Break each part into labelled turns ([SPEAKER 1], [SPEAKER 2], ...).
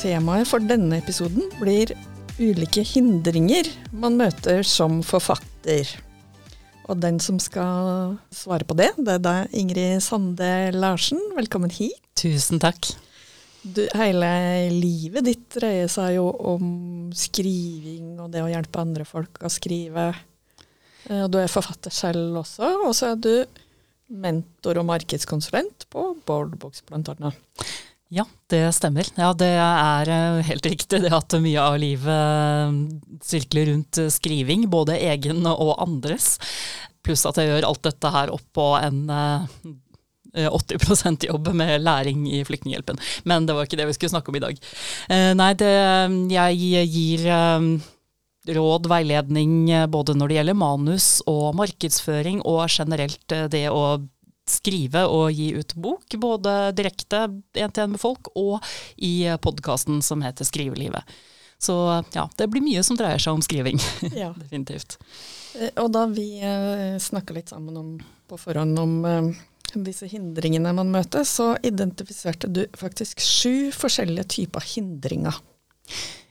[SPEAKER 1] Temaet for denne episoden blir ulike hindringer man møter som forfatter. Og den som skal svare på det, det er deg, Ingrid Sande Larsen. Velkommen hit.
[SPEAKER 2] Tusen takk.
[SPEAKER 1] Du, hele livet ditt dreier seg jo om skriving og det å hjelpe andre folk å skrive. Eh, og du er forfatter selv også, og så er du mentor og markedskonsulent på Boardbox bl.a.
[SPEAKER 2] Ja, det stemmer. Ja, det er eh, helt riktig det at mye av livet eh, sirkler rundt skriving, både egen og andres. Pluss at jeg gjør alt dette her oppå en 80 eh, jobb med læring i Flyktninghjelpen. Men det var ikke det vi skulle snakke om i dag. Nei, det, jeg gir råd, veiledning både når det gjelder manus og markedsføring, og generelt det å skrive og gi ut bok, både direkte én-til-én med folk og i podkasten som heter Skrivelivet. Så ja, det blir mye som dreier seg om skriving. Ja. Definitivt.
[SPEAKER 1] Eh, og da vi eh, snakka litt sammen om, på forhånd om eh, disse hindringene man møter, så identifiserte du faktisk sju forskjellige typer hindringer.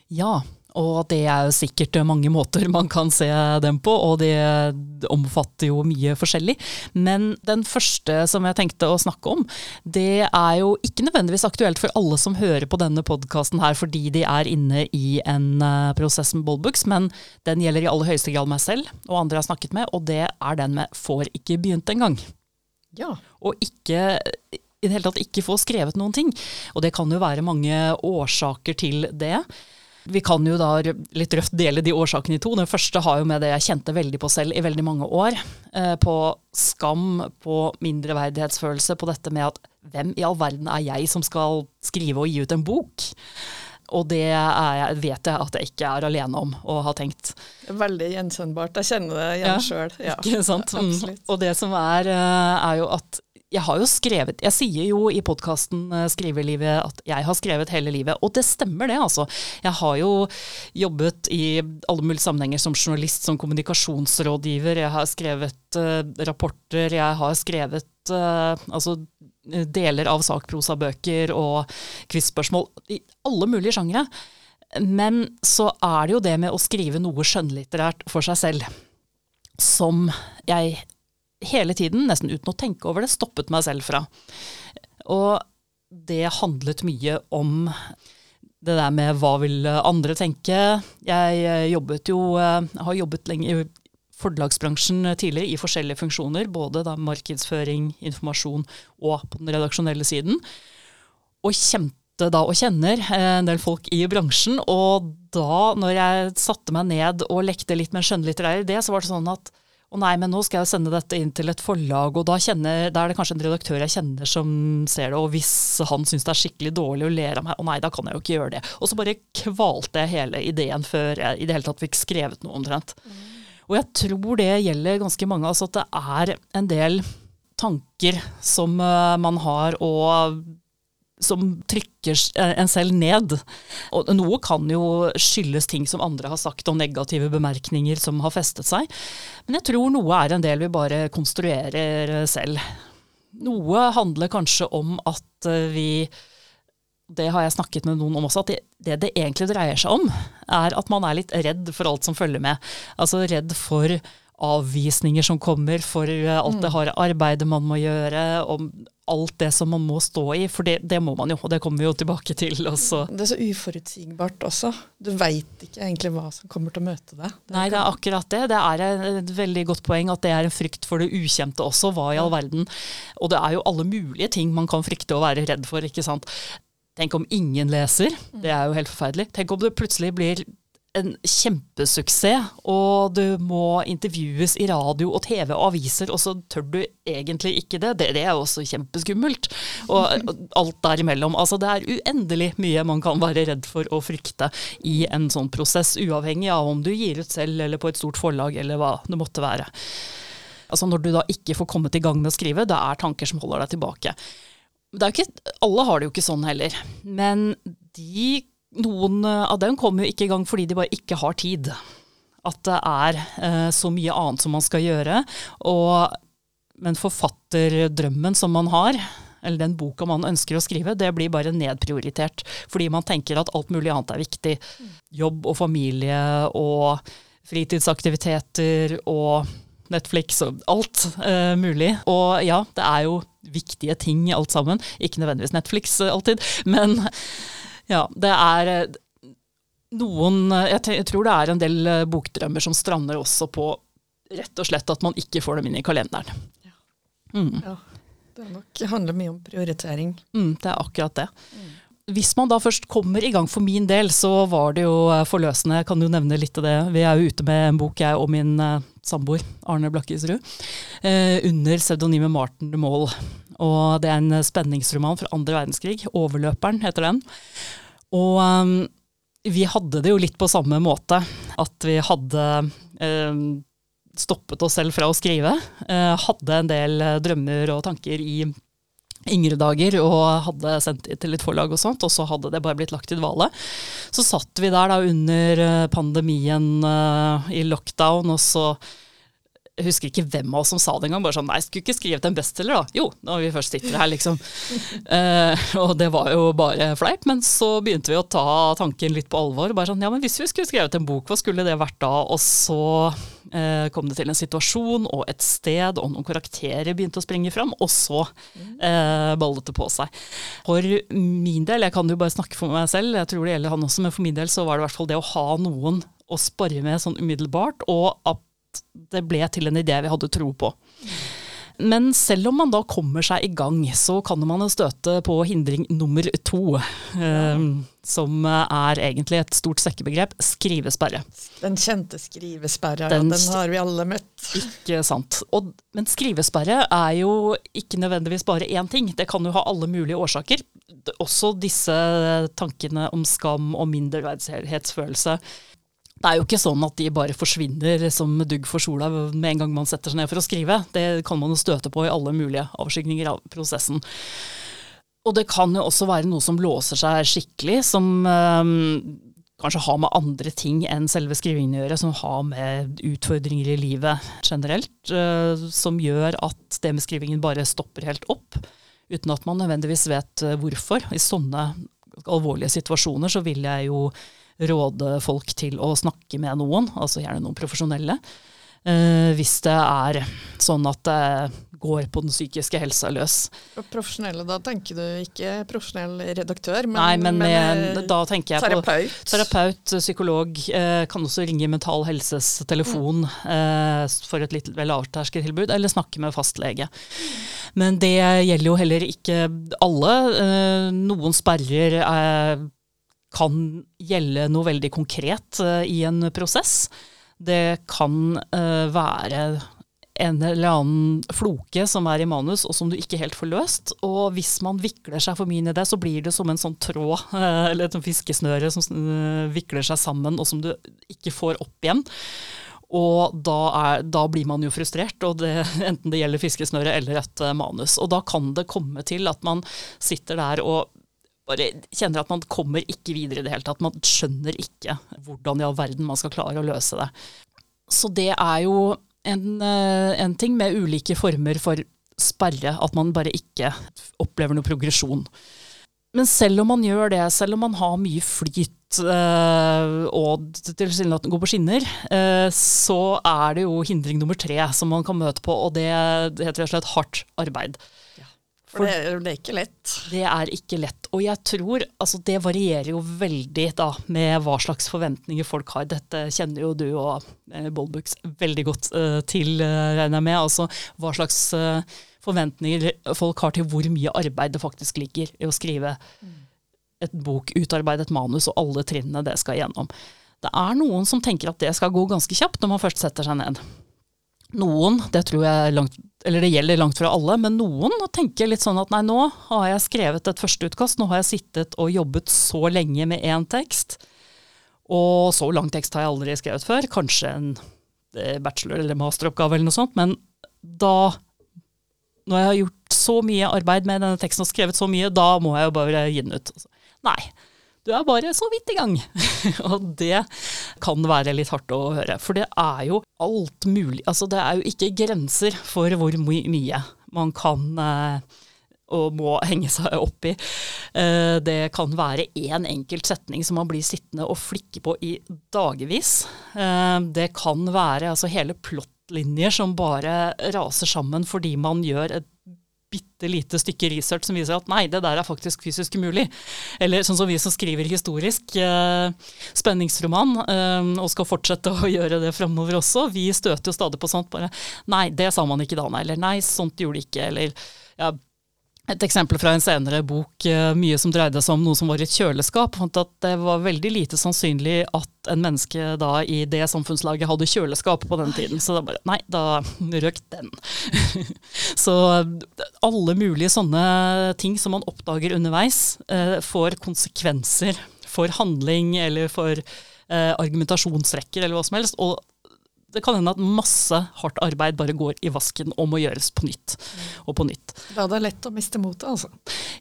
[SPEAKER 2] Ja, og det er jo sikkert mange måter man kan se dem på, og det omfatter jo mye forskjellig. Men den første som jeg tenkte å snakke om, det er jo ikke nødvendigvis aktuelt for alle som hører på denne podkasten her fordi de er inne i en eh, prosess med Boldbooks, men den gjelder i aller høyeste grad meg selv og andre jeg har snakket med, og det er den med 'får ikke begynt engang'.
[SPEAKER 1] Ja.
[SPEAKER 2] Og ikke i det hele tatt ikke få skrevet noen ting. Og det kan jo være mange årsaker til det. Vi kan jo da litt røft dele de årsakene i to. Den første har jo med det jeg kjente veldig på selv i veldig mange år. Eh, på skam, på mindreverdighetsfølelse, på dette med at hvem i all verden er jeg som skal skrive og gi ut en bok? Og det jeg, vet jeg at jeg ikke er alene om å ha tenkt.
[SPEAKER 1] Veldig gjenkjennbart. Jeg kjenner det igjen ja, sjøl. Ja.
[SPEAKER 2] Ikke sant? Mm. Og det som er, eh, er jo at jeg har jo skrevet Jeg sier jo i podkasten eh, Skrivelivet at jeg har skrevet hele livet, og det stemmer det, altså. Jeg har jo jobbet i alle mulige sammenhenger som journalist, som kommunikasjonsrådgiver, jeg har skrevet uh, rapporter, jeg har skrevet uh, altså deler av sakprosabøker og quiz-spørsmål i alle mulige sjangere. Men så er det jo det med å skrive noe skjønnlitterært for seg selv som jeg hele tiden, nesten uten å tenke over det, stoppet meg selv fra. Og det handlet mye om det der med hva vil andre tenke. Jeg eh, jobbet jo, eh, har jobbet lenge i forlagsbransjen tidligere i forskjellige funksjoner, både da markedsføring, informasjon og på den redaksjonelle siden. Og kjente da og kjenner eh, en del folk i bransjen. Og da, når jeg satte meg ned og lekte litt med en skjønnlitterær idé, så var det sånn at å nei, men nå skal jeg sende dette inn til et forlag, og da, kjenner, da er det kanskje en redaktør jeg kjenner som ser det, og hvis han syns det er skikkelig dårlig og ler av meg, å nei, da kan jeg jo ikke gjøre det. Og så bare kvalte jeg hele ideen før jeg i det hele tatt fikk skrevet noe omtrent. Mm. Og jeg tror det gjelder ganske mange, altså at det er en del tanker som uh, man har, og som trykker en selv ned. Og noe kan jo skyldes ting som andre har sagt, og negative bemerkninger som har festet seg. Men jeg tror noe er en del vi bare konstruerer selv. Noe handler kanskje om at vi det har jeg snakket med noen om også, at det, det, det egentlig dreier seg om, er at man er litt redd for alt som følger med. Altså redd for avvisninger som kommer, for alt det mm. harde arbeidet man må gjøre, om alt det som man må stå i, for det, det, må man jo, og det kommer vi jo tilbake til også.
[SPEAKER 1] Det er så uforutsigbart også. Du veit ikke egentlig hva som kommer til å møte deg.
[SPEAKER 2] Det Nei, det er akkurat det. Det er et veldig godt poeng at det er en frykt for det ukjente også. Hva i all verden? Og det er jo alle mulige ting man kan frykte å være redd for, ikke sant. Tenk om ingen leser. Det er jo helt forferdelig. Tenk om det plutselig blir en kjempesuksess, og du må intervjues i radio og TV og aviser, og så tør du egentlig ikke det. Det, det er jo også kjempeskummelt. Og alt derimellom. Altså det er uendelig mye man kan være redd for å frykte i en sånn prosess, uavhengig av om du gir ut selv eller på et stort forlag eller hva det måtte være. Altså Når du da ikke får kommet i gang med å skrive, det er tanker som holder deg tilbake. Ikke, alle har det jo ikke sånn heller, men de noen eh, av dem kommer jo ikke i gang fordi de bare ikke har tid. At det er eh, så mye annet som man skal gjøre. Og, men forfatterdrømmen som man har, eller den boka man ønsker å skrive, det blir bare nedprioritert. Fordi man tenker at alt mulig annet er viktig. Jobb og familie og fritidsaktiviteter og Netflix og alt eh, mulig. Og ja, det er jo viktige ting alt sammen. Ikke nødvendigvis Netflix alltid, men ja, det er eh, noen Jeg tror det er en del eh, bokdrømmer som strander også på rett og slett at man ikke får dem inn i kalenderen. Ja.
[SPEAKER 3] Mm. ja det nok, handler mye om prioritering.
[SPEAKER 2] Mm, det er akkurat det. Mm. Hvis man da først kommer i gang for min del, så var det jo eh, forløsende. Jeg kan jo nevne litt av det. Vi er jo ute med en bok, jeg og min samboer Arne Blakkisrud, uh, under pseudonymet Martin de Maul. Og det er en spenningsroman fra andre verdenskrig. 'Overløperen' heter den. Og um, vi hadde det jo litt på samme måte. At vi hadde um, stoppet oss selv fra å skrive. Uh, hadde en del drømmer og tanker i yngre dager og hadde sendt det til litt forlag og sånt, og så hadde det bare blitt lagt i dvale. Så satt vi der da under pandemien uh, i lockdown, og så jeg husker ikke hvem av oss som sa det engang. Bare sånn Nei, skulle ikke skrevet en bestselger, da. Jo, når vi først sitter her, liksom. Eh, og det var jo bare fleip. Men så begynte vi å ta tanken litt på alvor. Bare sånn Ja, men hvis vi skulle skrevet en bok, hva skulle det vært da? Og så eh, kom det til en situasjon og et sted, og noen karakterer begynte å springe fram. Og så eh, ballet det på seg. For min del, jeg kan jo bare snakke for meg selv, jeg tror det gjelder han også, men for min del så var det i hvert fall det å ha noen å spare med sånn umiddelbart, og at det ble til en idé vi hadde tro på. Men selv om man da kommer seg i gang, så kan man støte på hindring nummer to. Eh, som er egentlig et stort sekkebegrep skrivesperre.
[SPEAKER 3] Den kjente skrivesperra, den, den har vi alle møtt.
[SPEAKER 2] Ikke sant. Og, men skrivesperre er jo ikke nødvendigvis bare én ting. Det kan jo ha alle mulige årsaker. Også disse tankene om skam og mindreverdighetsfølelse det er jo ikke sånn at de bare forsvinner som dugg for sola med en gang man setter seg ned for å skrive. Det kan man jo støte på i alle mulige avskygninger av prosessen. Og det kan jo også være noe som låser seg skikkelig, som øh, kanskje har med andre ting enn selve skrivingen å gjøre, som har med utfordringer i livet generelt, øh, som gjør at det med skrivingen bare stopper helt opp, uten at man nødvendigvis vet øh, hvorfor. I sånne alvorlige situasjoner så vil jeg jo råde folk til å snakke med noen, altså gjerne noen profesjonelle. Uh, hvis det er sånn at det går på den psykiske helsa løs.
[SPEAKER 3] Profesjonelle, da tenker du ikke profesjonell redaktør, men,
[SPEAKER 2] Nei, men,
[SPEAKER 3] men
[SPEAKER 2] da tenker jeg
[SPEAKER 3] terapeut.
[SPEAKER 2] på terapeut, psykolog. Uh, kan også ringe Mental Helses telefon eh, for et litt lavterskeltilbud, eller snakke med fastlege. Men det gjelder jo heller ikke alle. Noen sperrer kan gjelde noe veldig konkret uh, i en prosess. Det kan uh, være en eller annen floke som er i manus, og som du ikke helt får løst. Og hvis man vikler seg for mye i det, så blir det som en sånn tråd, eller et fiskesnøre som vikler seg sammen, og som du ikke får opp igjen. Og da, er, da, blir man jo frustrert, det, enten det gjelder fiskesnøre eller et manus. Og da kan det komme til at man sitter der og bare kjenner at man kommer ikke videre i det hele tatt. Man skjønner ikke hvordan i all verden man skal klare å løse det. Så det er jo en, eh, en ting med ulike former for sperre, at man bare ikke opplever noe progresjon. Men selv om man gjør det, selv om man har mye flyt øh, og tilsynelatende går på skinner, øh, så er det jo hindring nummer tre som man kan møte på, og det heter rett og slett hardt arbeid.
[SPEAKER 3] For det, det, er ikke lett?
[SPEAKER 2] Det er ikke lett. Og jeg tror altså det varierer jo veldig da med hva slags forventninger folk har. Dette kjenner jo du og eh, Bollbooks veldig godt eh, til, eh, regner jeg med. Altså hva slags eh, forventninger folk har til hvor mye arbeid det faktisk ligger i å skrive mm. et bok, utarbeide et manus og alle trinnene det skal igjennom. Det er noen som tenker at det skal gå ganske kjapt når man først setter seg ned. Noen, det tror jeg langt, eller det gjelder langt fra alle, men noen tenker litt sånn at nei, nå har jeg skrevet et førsteutkast, nå har jeg sittet og jobbet så lenge med én tekst. Og så lang tekst har jeg aldri skrevet før. Kanskje en eh, bachelor- eller masteroppgave eller noe sånt. Men da, når jeg har gjort så mye arbeid med denne teksten og skrevet så mye, da må jeg jo bare gi den ut. Nei, du er bare så vidt i gang. og det kan være litt hardt å høre. For det er jo alt mulig Altså det er jo ikke grenser for hvor my mye man kan eh, og må henge seg opp i. Eh, det kan være én enkelt setning som man blir sittende og flikke på i dagevis. Eh, det kan være altså hele plottlinjer som bare raser sammen fordi man gjør et bitte lite stykke research som viser at nei, det der er faktisk fysisk umulig. Eller sånn som vi som skriver historisk eh, spenningsroman, eh, og skal fortsette å gjøre det framover også, vi støter jo stadig på sånt bare Nei, det sa man ikke da, nei. Eller nei, sånt gjorde de ikke. Eller ja, et eksempel fra en senere bok, eh, mye som dreide seg om noe som var i et kjøleskap. Fant at det var veldig lite sannsynlig at en menneske da i det samfunnslaget hadde kjøleskap på den tiden. Så da bare Nei, da røk den. så alle mulige sånne ting som man oppdager underveis, eh, får konsekvenser for handling eller for eh, argumentasjonsrekker eller hva som helst. Og det kan hende at masse hardt arbeid bare går i vasken og må gjøres på nytt og på nytt.
[SPEAKER 1] Da er det lett å miste motet, altså?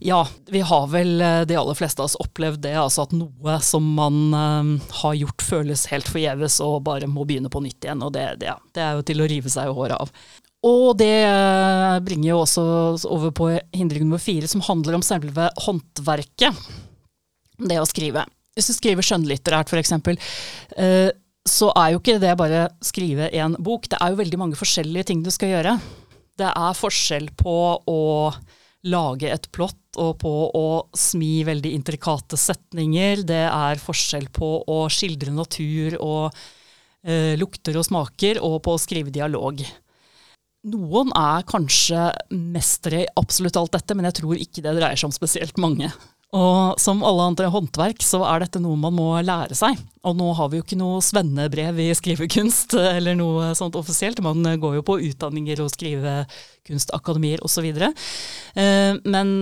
[SPEAKER 2] Ja, vi har vel eh, de aller fleste av oss opplevd det. Altså at noe som man um, har gjort føles helt forgjeves og bare må begynne på nytt igjen. Og det, det, det er jo til å rive seg i håret av. Og det eh, bringer jo også over på hindring nummer fire, som handler om selve håndverket. Det å skrive. Hvis du skriver skjønnlitterært, f.eks. Så er jo ikke det bare skrive en bok. Det er jo veldig mange forskjellige ting du skal gjøre. Det er forskjell på å lage et plott og på å smi veldig intrikate setninger. Det er forskjell på å skildre natur og eh, lukter og smaker, og på å skrive dialog. Noen er kanskje mestere i absolutt alt dette, men jeg tror ikke det dreier seg om spesielt mange. Og som alle andre håndverk, så er dette noe man må lære seg. Og nå har vi jo ikke noe svennebrev i skrivekunst eller noe sånt offisielt. Man går jo på utdanninger og skrivekunstakademier osv. Eh, men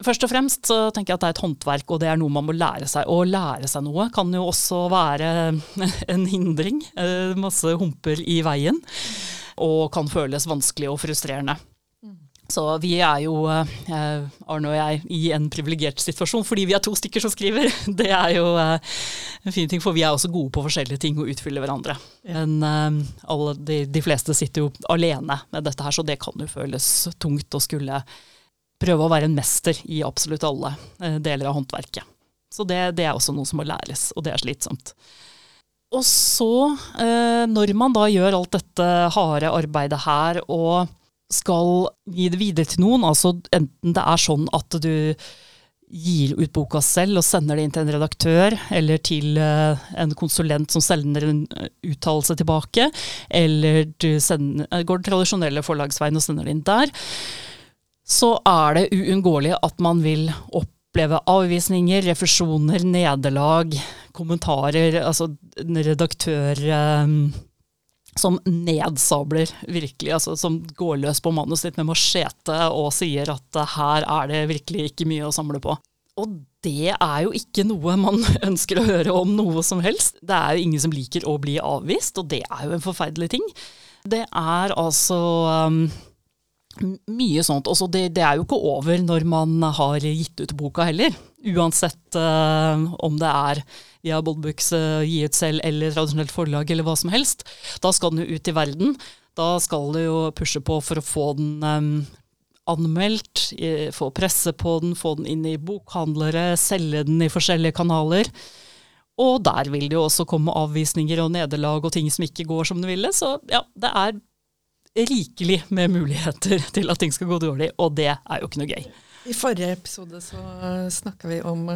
[SPEAKER 2] først og fremst så tenker jeg at det er et håndverk, og det er noe man må lære seg. Å lære seg noe kan jo også være en hindring. Eh, masse humper i veien. Og kan føles vanskelig og frustrerende. Så vi er jo, eh, Arne og jeg, i en privilegert situasjon fordi vi er to stykker som skriver. Det er jo eh, en fin ting, for vi er også gode på forskjellige ting og utfyller hverandre. Men eh, alle, de, de, fleste sitter jo alene med dette her, så det kan jo føles tungt å skulle prøve å være en mester i absolutt alle deler av håndverket. Så det, det er også noe som må læres, og det er slitsomt. Og så, når man da gjør alt dette harde arbeidet her, og skal gi det videre til noen, altså enten det er sånn at du gir ut boka selv og sender det inn til en redaktør, eller til uh, en konsulent som sender en eh, uttalelse tilbake, eller du sender, eh, går den tradisjonelle forlagsveien og sender det inn der, så er det uunngåelig at man vil oppleve avvisninger, refusjoner, nederlag, kommentarer, altså redaktør um, som nedsabler virkelig, altså som går løs på manuset sitt med machete og sier at uh, her er det virkelig ikke mye å samle på. Og det er jo ikke noe man ønsker å høre om noe som helst. Det er jo ingen som liker å bli avvist, og det er jo en forferdelig ting. Det er altså um, mye sånt. Også det, det, er jo ikke over når man har gitt ut boka heller. Uansett uh, om det er via Boldbooks uh, gi ut selv eller tradisjonelt forlag eller hva som helst. Da skal den jo ut i verden. Da skal du jo pushe på for å få den um, anmeldt, få presse på den, få den inn i bokhandlere, selge den i forskjellige kanaler. Og der vil det jo også komme avvisninger og nederlag og ting som ikke går som du ville. Så ja, det er rikelig med muligheter til at ting skal gå dårlig, og det er jo ikke noe gøy.
[SPEAKER 1] I forrige episode så snakka vi om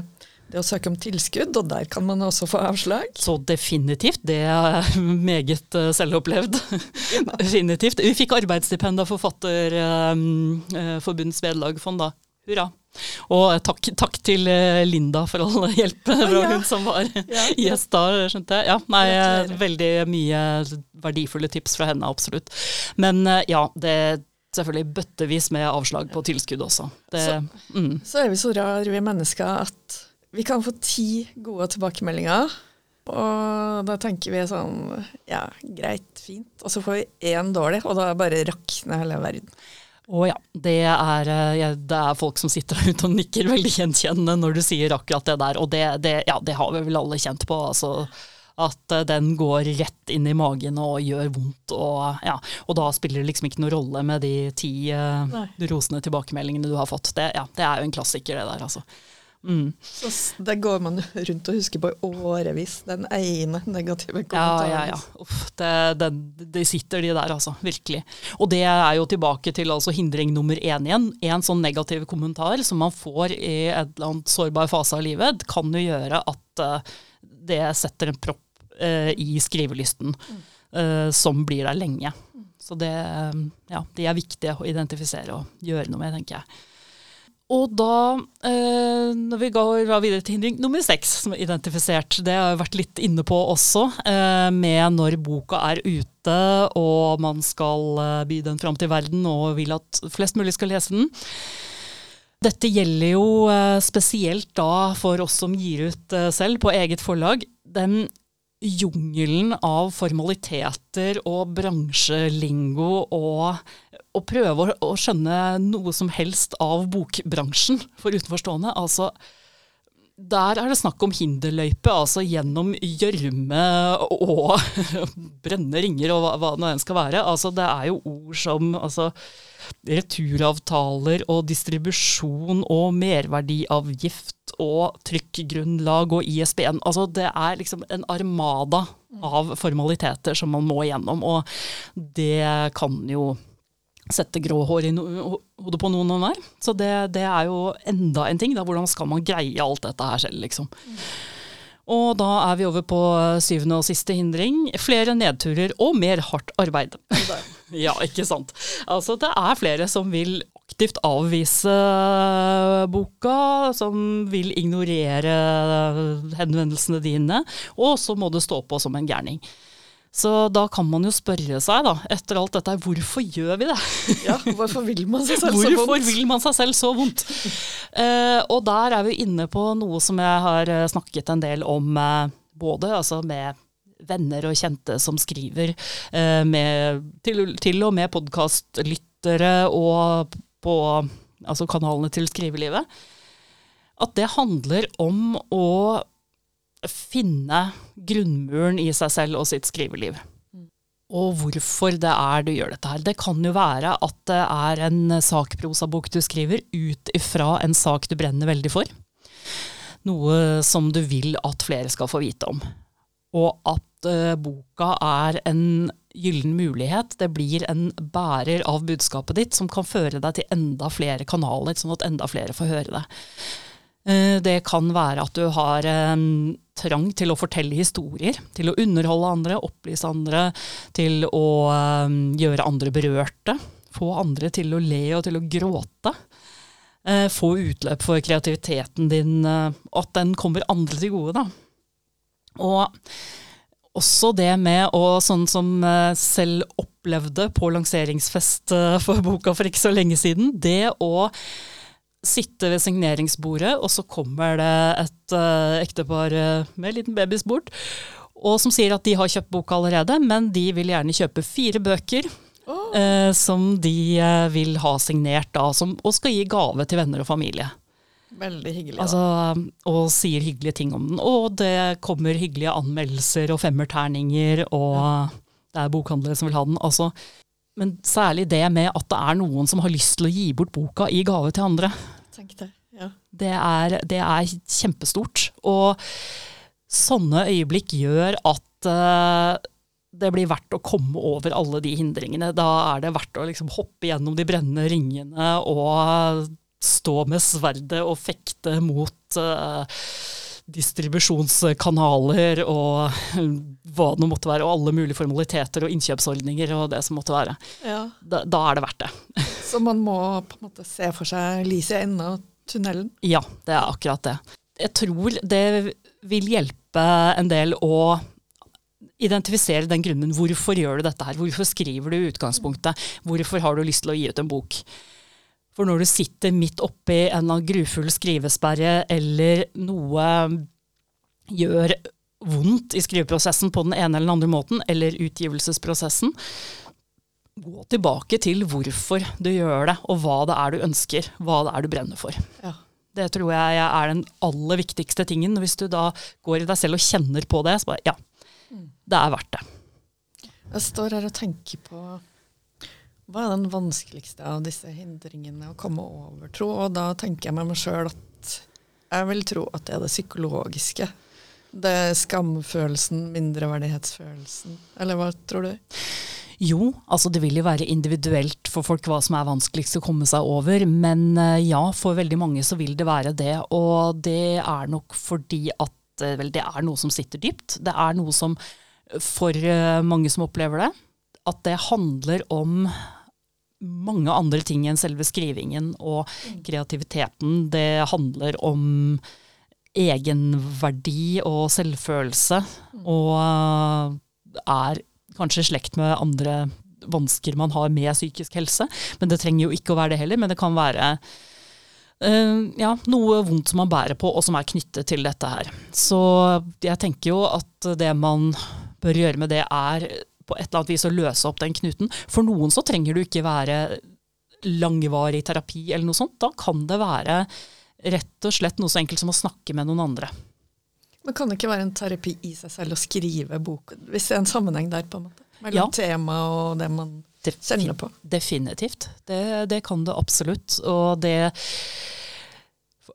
[SPEAKER 1] det å søke om tilskudd, og der kan man også få avslag?
[SPEAKER 2] Så definitivt. Det er meget selvopplevd. selvopplevd. definitivt. Vi fikk arbeidsstipend av Forfatterforbundets uh, vederlagsfond da. hurra. Og takk, takk til eh, Linda for all hjelp fra
[SPEAKER 1] ja.
[SPEAKER 2] hun som var
[SPEAKER 1] Ja,
[SPEAKER 2] gjest da, skjønte jeg. Ja, nei, veldig mye verdifulle tips fra henne, absolutt. Men eh, ja, det selvfølgelig bøttevis med avslag på tilskudd også. Det, mm.
[SPEAKER 1] Så er vi så rar, vi mennesker, at vi kan få ti gode tilbakemeldinger. Og da tenker vi sånn Ja, greit, fint. Og så får vi én dårlig, og da bare rakner hele verden.
[SPEAKER 2] Å ja, det er, eh, det er folk som sitter der ute og nikker veldig gjenkjennende når du sier akkurat det der, og det, det, ja, det har vi vel alle kjent på. altså at eh, den går rett inn i magen og gjør vondt. Og, ja, og da spiller det liksom ikke noen rolle med de ti
[SPEAKER 1] uh,
[SPEAKER 2] rosende tilbakemeldingene du har fått. Det, ja, det er jo en klassiker, det der, altså. Mm.
[SPEAKER 1] Så det går man rundt og husker på i årevis, den ene negative kommentaren.
[SPEAKER 2] ja, ja. Uff, det, det, det, sitter de der, altså. Virkelig. Og det er jo tilbake til altså hindring nummer én igjen. En sånn negativ kommentar som man får i et eller annet sårbar fase av livet, kan jo gjøre at uh, det setter en propp uh, i skrivelysten uh, som blir der lenge. Så det, eh, ja, de er viktige å identifisere og gjøre noe med, tenker jeg. Og da, eh, når vi går videre til hindring nummer seks, som er identifisert, det har jeg vært litt inne på også, eh, med når boka er ute og man skal eh, by den fram til verden og vil at flest mulig skal lese den. Dette gjelder jo eh, spesielt da for oss som gir ut eh, selv på eget forlag. Den jungelen av formaliteter og bransjelingo og å prøve å, å skjønne noe som helst av bokbransjen for utenforstående. Altså, der er det snakk om hinderløype, altså gjennom gjørme og brennende ringer og hva, hva det enn skal være. Altså, det er jo ord som altså, returavtaler og distribusjon og merverdiavgift og trykkgrunnlag og ISBN. Altså, det er liksom en armada av formaliteter som man må igjennom, og det kan jo sette grå hår i no hodet på noen hver. Så det, det er jo enda en ting. Da, hvordan skal man greie alt dette her selv, liksom. Og da er vi over på syvende og siste hindring. Flere nedturer og mer hardt arbeid. ja, ikke sant. Altså, det er flere som vil aktivt avvise boka, som vil ignorere henvendelsene dine, og så må du stå på som en gærning. Så da kan man jo spørre seg, da, etter alt dette, hvorfor gjør vi det?
[SPEAKER 1] Ja, hvorfor vil man seg selv så vondt?
[SPEAKER 2] Hvorfor vil man seg selv så vondt? Uh, og der er vi inne på noe som jeg har eh, snakket en del om, uh, både altså med venner og kjente som skriver, uh, med, til, til og med podkastlyttere og på altså kanalene til skrivelivet. At det handler om å finne grunnmuren i seg selv og sitt skriveliv. Og hvorfor det er du gjør dette her. Det kan jo være at det er en sakprosabok du skriver ut ifra en sak du brenner veldig for. Noe som du vil at flere skal få vite om. Og at uh, boka er en gyllen mulighet. Det blir en bærer av budskapet ditt som kan føre deg til enda flere kanaler, sånn at enda flere får høre det. Eh, Det kan være at du har en trang til å fortelle historier, til å underholde andre, opplyse andre, til å eh, gjøre andre berørte, få andre til å le og til å gråte. Eh, Få utløp for kreativiteten din, og at den kommer andre til gode, da. Og også det med å, sånn som eh, selv opplevde på lanseringsfest eh, for boka for ikke så lenge siden, det å sitte ved signeringsbordet, og så kommer det et uh, ektepar eh, med en liten babys bort, og som sier at de har kjøpt boka allerede, men de vil gjerne kjøpe fire bøker
[SPEAKER 1] Oh.
[SPEAKER 2] Uh, som de uh, vil ha signert da, som, og skal gi gave til venner og familie.
[SPEAKER 1] veldig hyggelig.
[SPEAKER 2] Altså, og sier hyggelige ting om den. Og det kommer hyggelige anmeldelser og femmerterninger, og det er bokhandlere som vil ha den. Altså, men særlig det med at det er noen som har lyst til å gi bort boka i gave til andre.
[SPEAKER 1] Tenk det. Ja.
[SPEAKER 2] Det er, det er kjempestort. Og sånne øyeblikk gjør at uh, det blir verdt å komme over alle de hindringene. Da er det verdt å liksom hoppe gjennom de brennende ringene og stå med sverdet og fekte mot eh, distribusjonskanaler og hva det måtte være, og alle mulige formaliteter og innkjøpsordninger og det som måtte være.
[SPEAKER 1] ja.
[SPEAKER 2] Da, da er det verdt det.
[SPEAKER 1] Så man må på en måte se for seg lyset i enden av tunnelen?
[SPEAKER 2] Ja, det er akkurat det. Jeg tror det vil hjelpe en del å identifisere den grunnen. Hvorfor gjør du dette her? Hvorfor skriver du i utgangspunktet? Hvorfor har du lyst til å gi ut en bok? For når du sitter midt oppi en grufull skrivesperre, eller noe gjør vondt i skriveprosessen på den ene eller den andre måten, eller utgivelsesprosessen, gå tilbake til hvorfor du gjør det, og hva det er du ønsker, hva det er du brenner for.
[SPEAKER 1] Ja.
[SPEAKER 2] Det tror jeg er den aller viktigste tingen. Hvis du da går i deg selv og kjenner på det, så bare ja, det er verdt det.
[SPEAKER 1] Jeg står her og tenker på hva er den vanskeligste av disse hindringene å komme over, tro? Og da tenker jeg med meg sjøl at jeg vil tro at det er det psykologiske. Det er skamfølelsen, mindreverdighetsfølelsen. Eller hva tror du?
[SPEAKER 2] Jo, altså det vil jo være individuelt for folk hva som er vanskeligst å komme seg over. Men eh, ja, for veldig mange så vil det være det. Og det er nok fordi at eh, vel, det er noe som sitter dypt. Det er noe som for eh, mange som opplever det, at det handler om mange andre ting enn selve skrivingen og kreativiteten. Det handler om egenverdi og selvfølelse, og er kanskje slekt med andre vansker man har med psykisk helse. Men det trenger jo ikke å være det heller. Men det kan være uh, ja, noe vondt som man bærer på, og som er knyttet til dette her. Så jeg tenker jo at det man bør gjøre med det, er på et eller annet vis å løse opp den knuten. For noen så trenger du ikke være langvarig terapi eller noe sånt. Da kan det være rett og slett noe så enkelt som å snakke med noen andre.
[SPEAKER 1] Men kan det ikke være en terapi i seg selv å skrive bok, hvis det er en sammenheng der, på en måte? Mellom
[SPEAKER 2] Ja.
[SPEAKER 1] tema og det man kjenner på?
[SPEAKER 2] Definitivt. Det, det kan det absolutt. Og det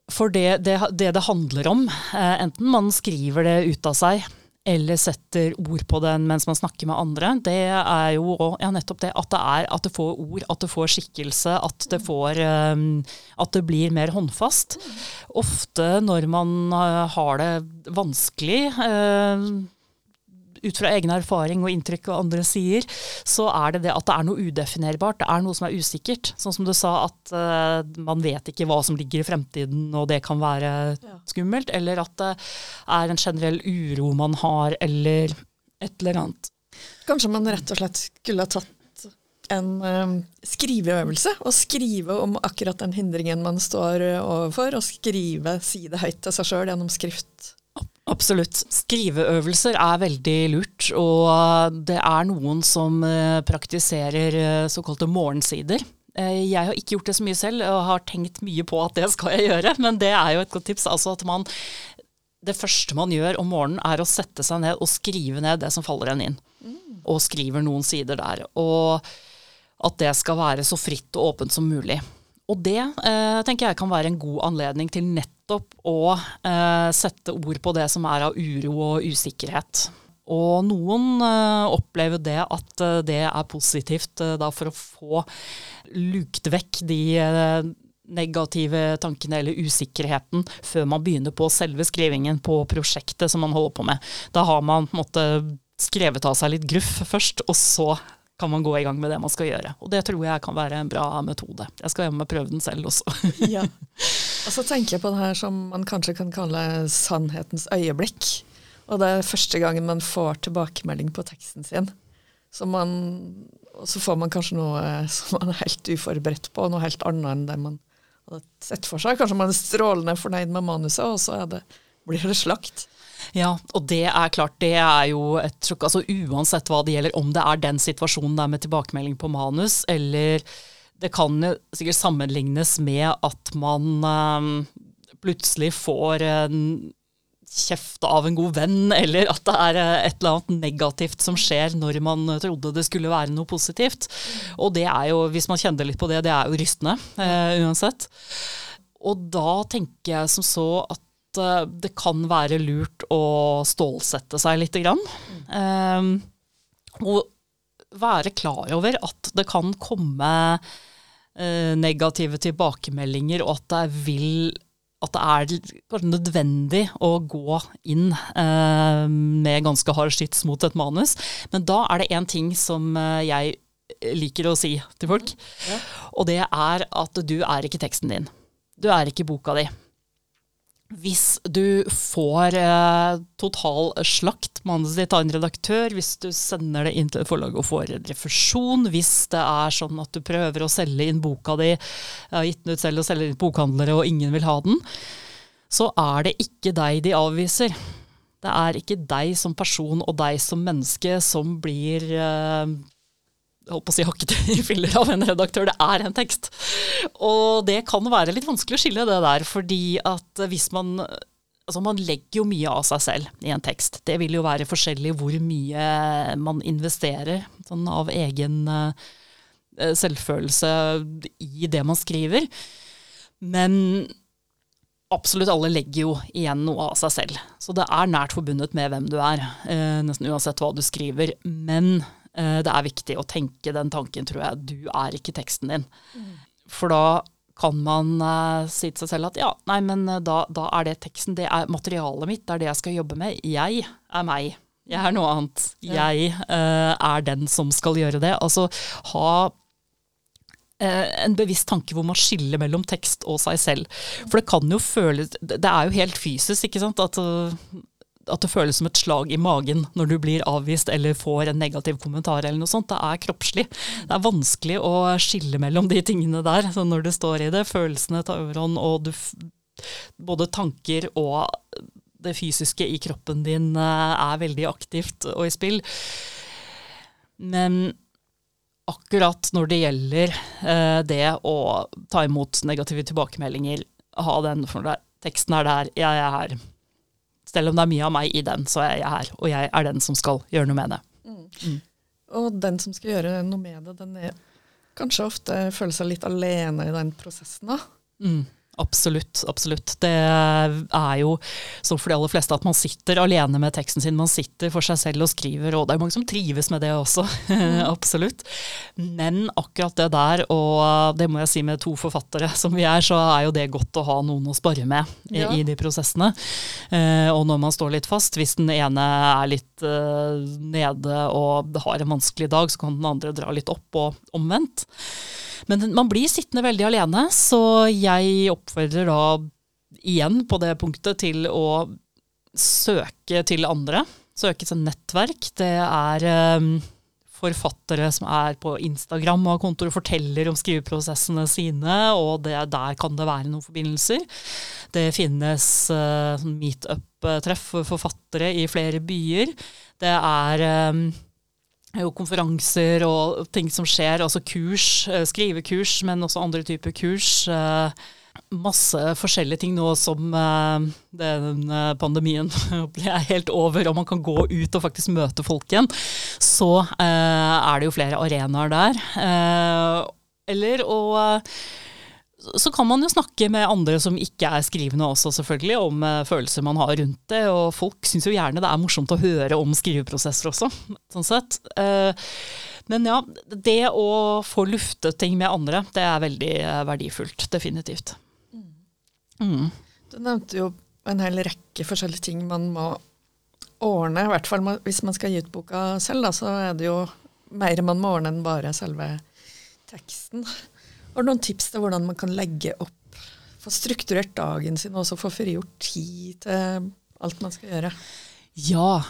[SPEAKER 2] For det det, det handler om, eh, enten man skriver det ut av seg eller setter ord på den mens man snakker med andre, det er jo ja, nettopp det at det er at det får ord, at det får skikkelse, at det får eh, At det blir mer håndfast. Ofte når man eh, har det vanskelig, eh, ut fra egen erfaring og inntrykk og andre sier, så er det det at det er noe udefinerbart. Det er noe som er usikkert. Sånn som du sa, at uh, man vet ikke hva som ligger i fremtiden, og det kan være skummelt. Eller at det er en generell uro man har, eller et eller annet.
[SPEAKER 1] Kanskje man rett og slett skulle ha tatt en eh, skriveøvelse, og skrive om akkurat den hindringen man står eh, overfor, og skrive, si det høyt til seg sjøl gjennom skrift.
[SPEAKER 2] Absolutt. Skriveøvelser er veldig lurt, og det er noen som eh, praktiserer eh, såkalte morgensider. Eh, Jeg har ikke gjort det så mye selv, og har tenkt mye på at det skal jeg gjøre, men det er jo et godt tips. Altså at man, det første man gjør om morgenen, er å sette seg ned og skrive ned det som faller en inn. Og skriver noen sider der. Og at det skal være så fritt og åpent som mulig. Og det eh, tenker jeg kan være en god anledning til nettopp å eh, sette ord på det som er av uro og usikkerhet. Og noen eh, opplever det at eh, det er positivt eh, da for å få lukt vekk de eh, negative tankene eller usikkerheten før man begynner på selve skrivingen på prosjektet som man holder på med. Da har man på en måte skrevet av seg litt gruff først, og så kan man gå i gang med det man skal gjøre. Og det tror jeg kan være en bra metode. Jeg skal hjem og prøve den selv også.
[SPEAKER 1] Ja. Og så tenker jeg på det her som man kanskje kan kalle sannhetens øyeblikk. Og det er første gangen man får tilbakemelding på teksten sin. Så man, og så får man kanskje noe som man er helt uforberedt på, noe helt annet enn det man hadde sett for seg. Kanskje man er strålende fornøyd med manuset, og så det, blir det slakt.
[SPEAKER 2] Ja, og det er klart, det er jo et sjokk. Altså uansett hva det gjelder, om det er den situasjonen der med tilbakemelding på manus, eller det kan jo sikkert sammenlignes med at man eh, plutselig får en kjeft av en god venn, eller at det er eh, et eller annet negativt som skjer når man trodde det skulle være noe positivt. Og det er jo, hvis man kjenner litt på det, det er jo rystende eh, uansett. Og da tenker jeg som så at eh, det kan være lurt å stålsette seg lite grann. Eh, og være klar over at det kan komme negative tilbakemeldinger, og at det vil at det er kanskje nødvendig å gå inn eh, med ganske hard skyts mot et manus. Men da er det én ting som eh, jeg liker å si til folk. Og det er at du er ikke teksten din. Du er ikke boka di. Hvis du får eh, total slakt manuset ditt av en redaktør, hvis du sender det inn til et forlag og får en refusjon, hvis det er sånn at du prøver å selge inn boka di, har gitt den ut selv og selger inn bokhandlere og ingen vil ha den, så er det ikke deg de avviser. Det er ikke deg som person og deg som menneske som blir eh, holdt på å si hakket i filler av en redaktør, det er en tekst. Og det kan være litt vanskelig å skille det der, fordi at hvis man Altså Man legger jo mye av seg selv i en tekst. Det vil jo være forskjellig hvor mye man investerer sånn av egen uh, selvfølelse i det man skriver. Men absolutt alle legger jo igjen noe av seg selv. Så det er nært forbundet med hvem du er, uh, nesten uansett hva du skriver. Men Eh, det er viktig å tenke den tanken, tror jeg. Du er ikke teksten din. Mm. For da kan man uh, si til seg selv at ja, nei, men uh, da, da, er det teksten, det er materialet mitt, det er det jeg skal jobbe med. Jeg er meg. Jeg er noe annet. Jeg uh, er den som skal gjøre det. Altså ha en bevisst tanke hvor man skiller mellom tekst og seg selv. For det kan jo føles Det er jo helt fysisk, ikke sant. At at det føles som et slag i magen når du blir avvist eller får en negativ kommentar eller noe sånt. Det er kroppslig. Det er vanskelig å skille mellom de tingene der. Så når du står i det, følelsene tar overhånd, og du, både tanker og det fysiske i kroppen din eh, er veldig aktivt og i spill. Men akkurat når det gjelder eh, det å ta imot negative tilbakemeldinger, ha den for deg, teksten er der, jeg er her. Selv om det er mye av meg i den, så er jeg her. Og jeg er den som skal gjøre noe med det. Mm.
[SPEAKER 1] Mm. Og den som skal gjøre noe med det, den er kanskje ofte føler seg litt alene i den prosessen. da.
[SPEAKER 2] Mm. Absolutt. absolutt. Det er jo som for de aller fleste at man sitter alene med teksten sin. Man sitter for seg selv og skriver, og det er mange som trives med det også. Mm. absolutt. Men akkurat det der, og det må jeg si med to forfattere som vi er, så er jo det godt å ha noen å spare med i, ja. i de prosessene. Eh, og når man står litt fast, hvis den ene er litt eh, nede og har en vanskelig dag, så kan den andre dra litt opp, og omvendt. Men man blir sittende veldig alene, så jeg oppfordrer da igjen på det punktet til å søke til andre. Søke til nettverk. Det er um, forfattere som er på Instagram og har kontor og forteller om skriveprosessene sine, og det, der kan det være noen forbindelser. Det finnes uh, meetup-treff for forfattere i flere byer. Det er um, jo konferanser og ting som skjer, altså kurs, eh, skrivekurs, men også andre typer kurs. Eh, masse forskjellige ting nå som eh, den pandemien er helt over og man kan gå ut og faktisk møte folk igjen. Så er det jo flere arenaer der. Eller å så kan man jo snakke med andre som ikke er skrivende også, selvfølgelig, om uh, følelser man har rundt det. Og folk syns jo gjerne det er morsomt å høre om skriveprosesser også, sånn sett. Uh, men ja, det å få luftet ting med andre, det er veldig uh, verdifullt. Definitivt. Mm.
[SPEAKER 1] Du nevnte jo en hel rekke forskjellige ting man må ordne. I hvert fall hvis man skal gi ut boka selv, da, så er det jo mer man må ordne enn bare selve teksten. Har du noen tips til hvordan man kan legge opp, få strukturert dagen sin og også få frigjort tid til alt man skal gjøre?
[SPEAKER 2] Ja,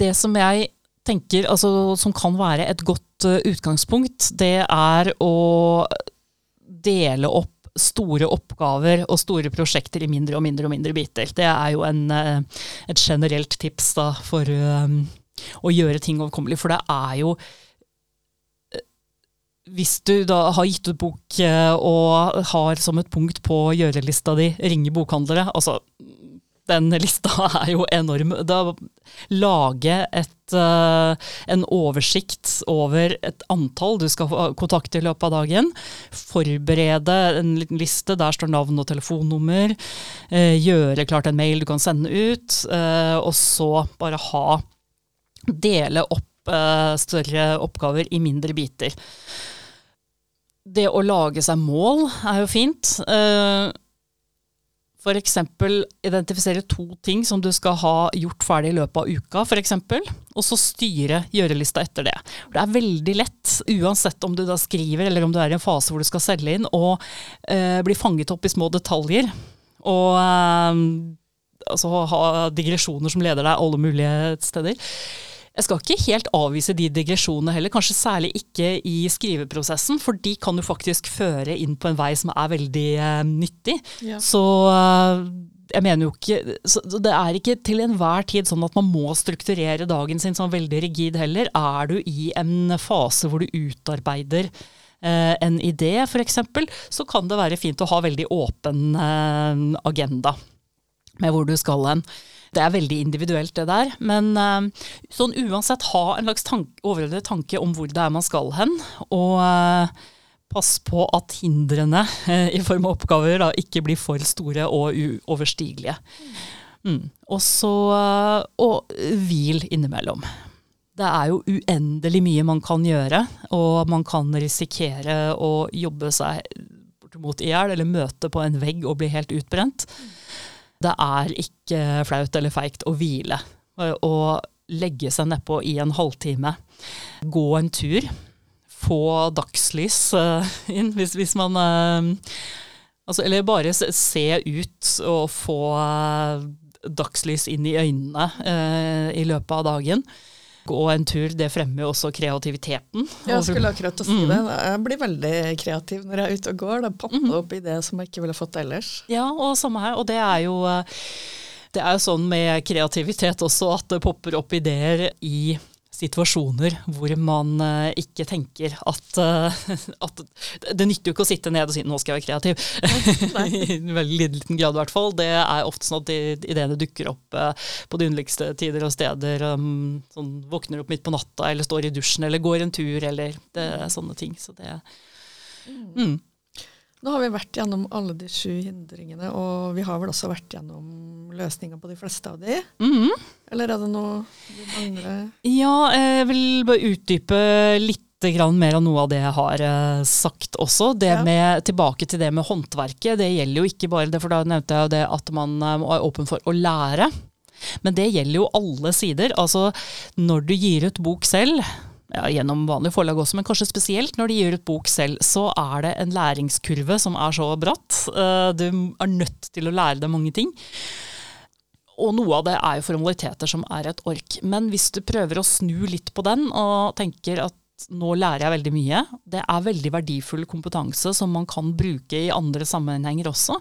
[SPEAKER 2] det som jeg tenker, altså, som kan være et godt uh, utgangspunkt, det er å dele opp store oppgaver og store prosjekter i mindre og mindre og mindre biter. Det er jo en, uh, et generelt tips da, for uh, å gjøre ting overkommelig. For det er jo hvis du da har gitt ut bok eh, og har som et punkt på gjørelista di ringe bokhandlere altså den lista er jo enorm. Da lage et, uh, en oversikt over et antall du skal ha kontakt i løpet av dagen. Forberede en liten liste, der står navn og telefonnummer. Uh, gjøre klart en mail du kan sende ut. Og så bare ha Dele opp større oppgaver i mindre biter det å lage seg mål er jo fint. Uh, F.eks. identifisere to ting som du skal ha gjort ferdig i løpet av uka, f.eks. Og så styre gjørelista etter det. Det er veldig lett, uansett om du da skriver eller om du er i en fase hvor du skal selge inn, å eh, bli fanget opp i små detaljer. Og eh, altså ha digresjoner som leder deg alle mulige steder. Jeg skal ikke helt avvise de digresjonene heller, kanskje særlig ikke i skriveprosessen, for de kan jo faktisk føre inn på en vei som er veldig eh, nyttig.
[SPEAKER 1] Ja.
[SPEAKER 2] Så eh, jeg mener jo ikke så Det er ikke til enhver tid sånn at man må strukturere dagen sin sånn veldig rigid heller. Er du i en fase hvor du utarbeider eh, en idé f.eks., så kan det være fint å ha veldig åpen eh, agenda med hvor du skal hen. Det er veldig individuelt, det der. Men eh, sånn uansett ha en slags tanke, overordnet tanke om hvor det er man skal hen. Og eh, pass på at hindrene eh, i form av oppgaver da, ikke blir for store og uoverstigelige. Mm. Og så og hvil innimellom. Det er jo uendelig mye man kan gjøre, og man kan risikere å jobbe seg bortimot i hjel eller møte på en vegg og bli helt utbrent. Det er ikke flaut eller feigt å hvile. Og legge seg nedpå i en halvtime. Gå en tur. Få dagslys uh, inn hvis, hvis man uh, altså, Eller bare se, ut og få dagslys inn i øynene i løpet av dagen. Gå en tur, det fremmer jo også kreativiteten.
[SPEAKER 1] Jeg skulle akkurat å si det. Jeg blir veldig kreativ når jeg er ute og går. Da popper det opp ideer som jeg ikke ville fått ellers.
[SPEAKER 2] Ja, og samme her. Og det er jo det er jo sånn med kreativitet også at det popper opp ideer i situasjoner hvor man uh, ikke tenker at, uh, at, Det nytter jo ikke å sitte ned og si 'nå skal jeg være kreativ'. I veldig liten grad, i hvert fall. Det er ofte sånn at ideene dukker opp uh, på de underligste tider og steder. Um, sånn, våkner opp midt på natta, eller står i dusjen, eller går en tur, eller det er sånne ting. Så det mm.
[SPEAKER 1] Nå har vi vært gjennom alle de sju hindringene, og vi har vel også vært gjennom løsninger på de fleste av de.
[SPEAKER 2] Mm -hmm.
[SPEAKER 1] Eller er det noe du mangler?
[SPEAKER 2] Ja, jeg vil bare utdype litt mer av noe av det jeg har uh, sagt også. Det ja. med, tilbake til det med håndverket. Det gjelder jo ikke bare det, for da nevnte jeg jo det at man uh, er åpen for å lære. Men det gjelder jo alle sider. Altså når du gir ut bok selv, ja, gjennom vanlige forlag også, men kanskje spesielt når de gir ut bok selv, så er det en læringskurve som er så bratt. Uh, du er nødt til å lære deg mange ting. Og noe av det er jo formaliteter som er et ork. Men hvis du prøver å snu litt på den og tenker at nå lærer jeg veldig mye, det er veldig verdifull kompetanse som man kan bruke i andre sammenhenger også.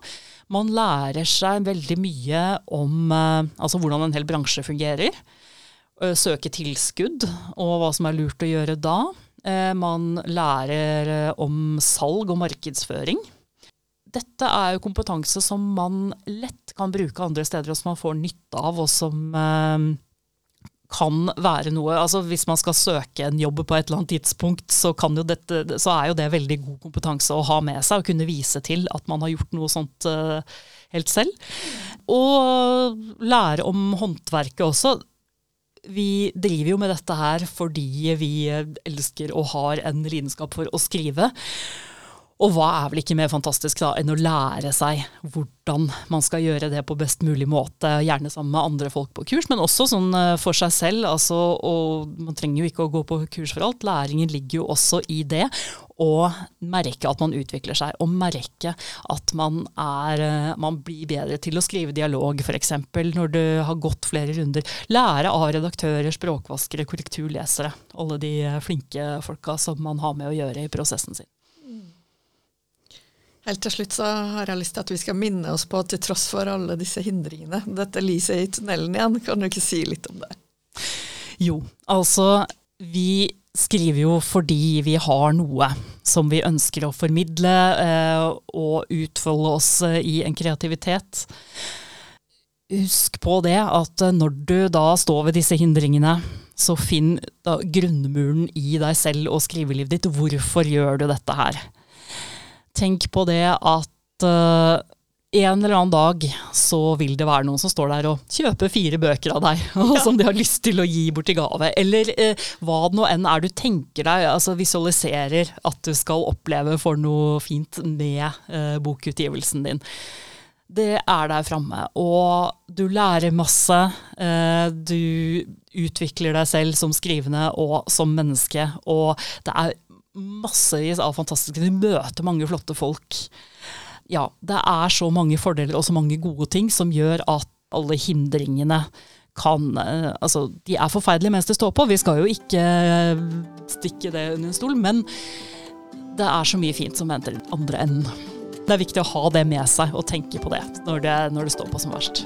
[SPEAKER 2] Man lærer seg veldig mye om uh, altså hvordan en hel bransje fungerer søke tilskudd, og hva som er lurt å gjøre da. Eh, man lærer om salg og markedsføring. Dette er jo kompetanse som man lett kan bruke andre steder, og som man får nytte av, og som eh, kan være noe altså Hvis man skal søke en jobb på et eller annet tidspunkt, så, dette, så, er jo det veldig god kompetanse å ha med seg og kunne vise til at man har gjort noe sånt helt selv. Og lære om håndverket også vi driver jo med dette her fordi vi elsker og har en lidenskap for å skrive. Og hva er vel ikke mer fantastisk da enn å lære seg hvordan man skal gjøre det på best mulig måte, gjerne sammen med andre folk på kurs, men også sånn eh, for seg selv. Altså, og man trenger jo ikke å gå på kurs for alt. Læringen ligger jo også i det. Og merke at man utvikler seg, og merke at man, er, eh, man blir bedre til å skrive dialog, f.eks. når du har gått flere runder. Lære av redaktører, språkvaskere, korrekturlesere. Alle de flinke folka som man har med å gjøre i prosessen sin.
[SPEAKER 1] Helt til slutt så har jeg lyst til at vi skal minne oss på til tross for alle disse hindringene, dette lyset i tunnelen igjen, kan du ikke si litt om det?
[SPEAKER 2] Jo, altså vi skriver jo fordi vi har noe som vi ønsker å formidle eh, og utfolde oss eh, i en kreativitet. Husk på det at eh, når du da står ved disse hindringene, så finn grunnmuren i deg selv og skrivelivet ditt. Hvorfor gjør du dette her? Tenk på det at uh, en eller annen dag så vil det være noen som står der og kjøper fire bøker av deg, og som de har lyst til å gi bort i gave. Eller eh, hva det nå enn er du tenker deg, altså visualiserer at du skal oppleve for noe fint med eh, bokutgivelsen din. det er der framme. Og du lærer masse. Eh, du utvikler deg selv som skrivende og som menneske. Og det er massevis av fantastiske Du møter mange flotte folk. Ja, det er så mange fordeler og så mange gode ting som gjør at alle hindringene kan eh, Altså, de er forferdelige mens det står på. Vi skal jo ikke stikke det under en stol, men det er så mye fint som venter andre enden. Det er viktig å ha det med seg og tenke på det når det, når det står på som verst.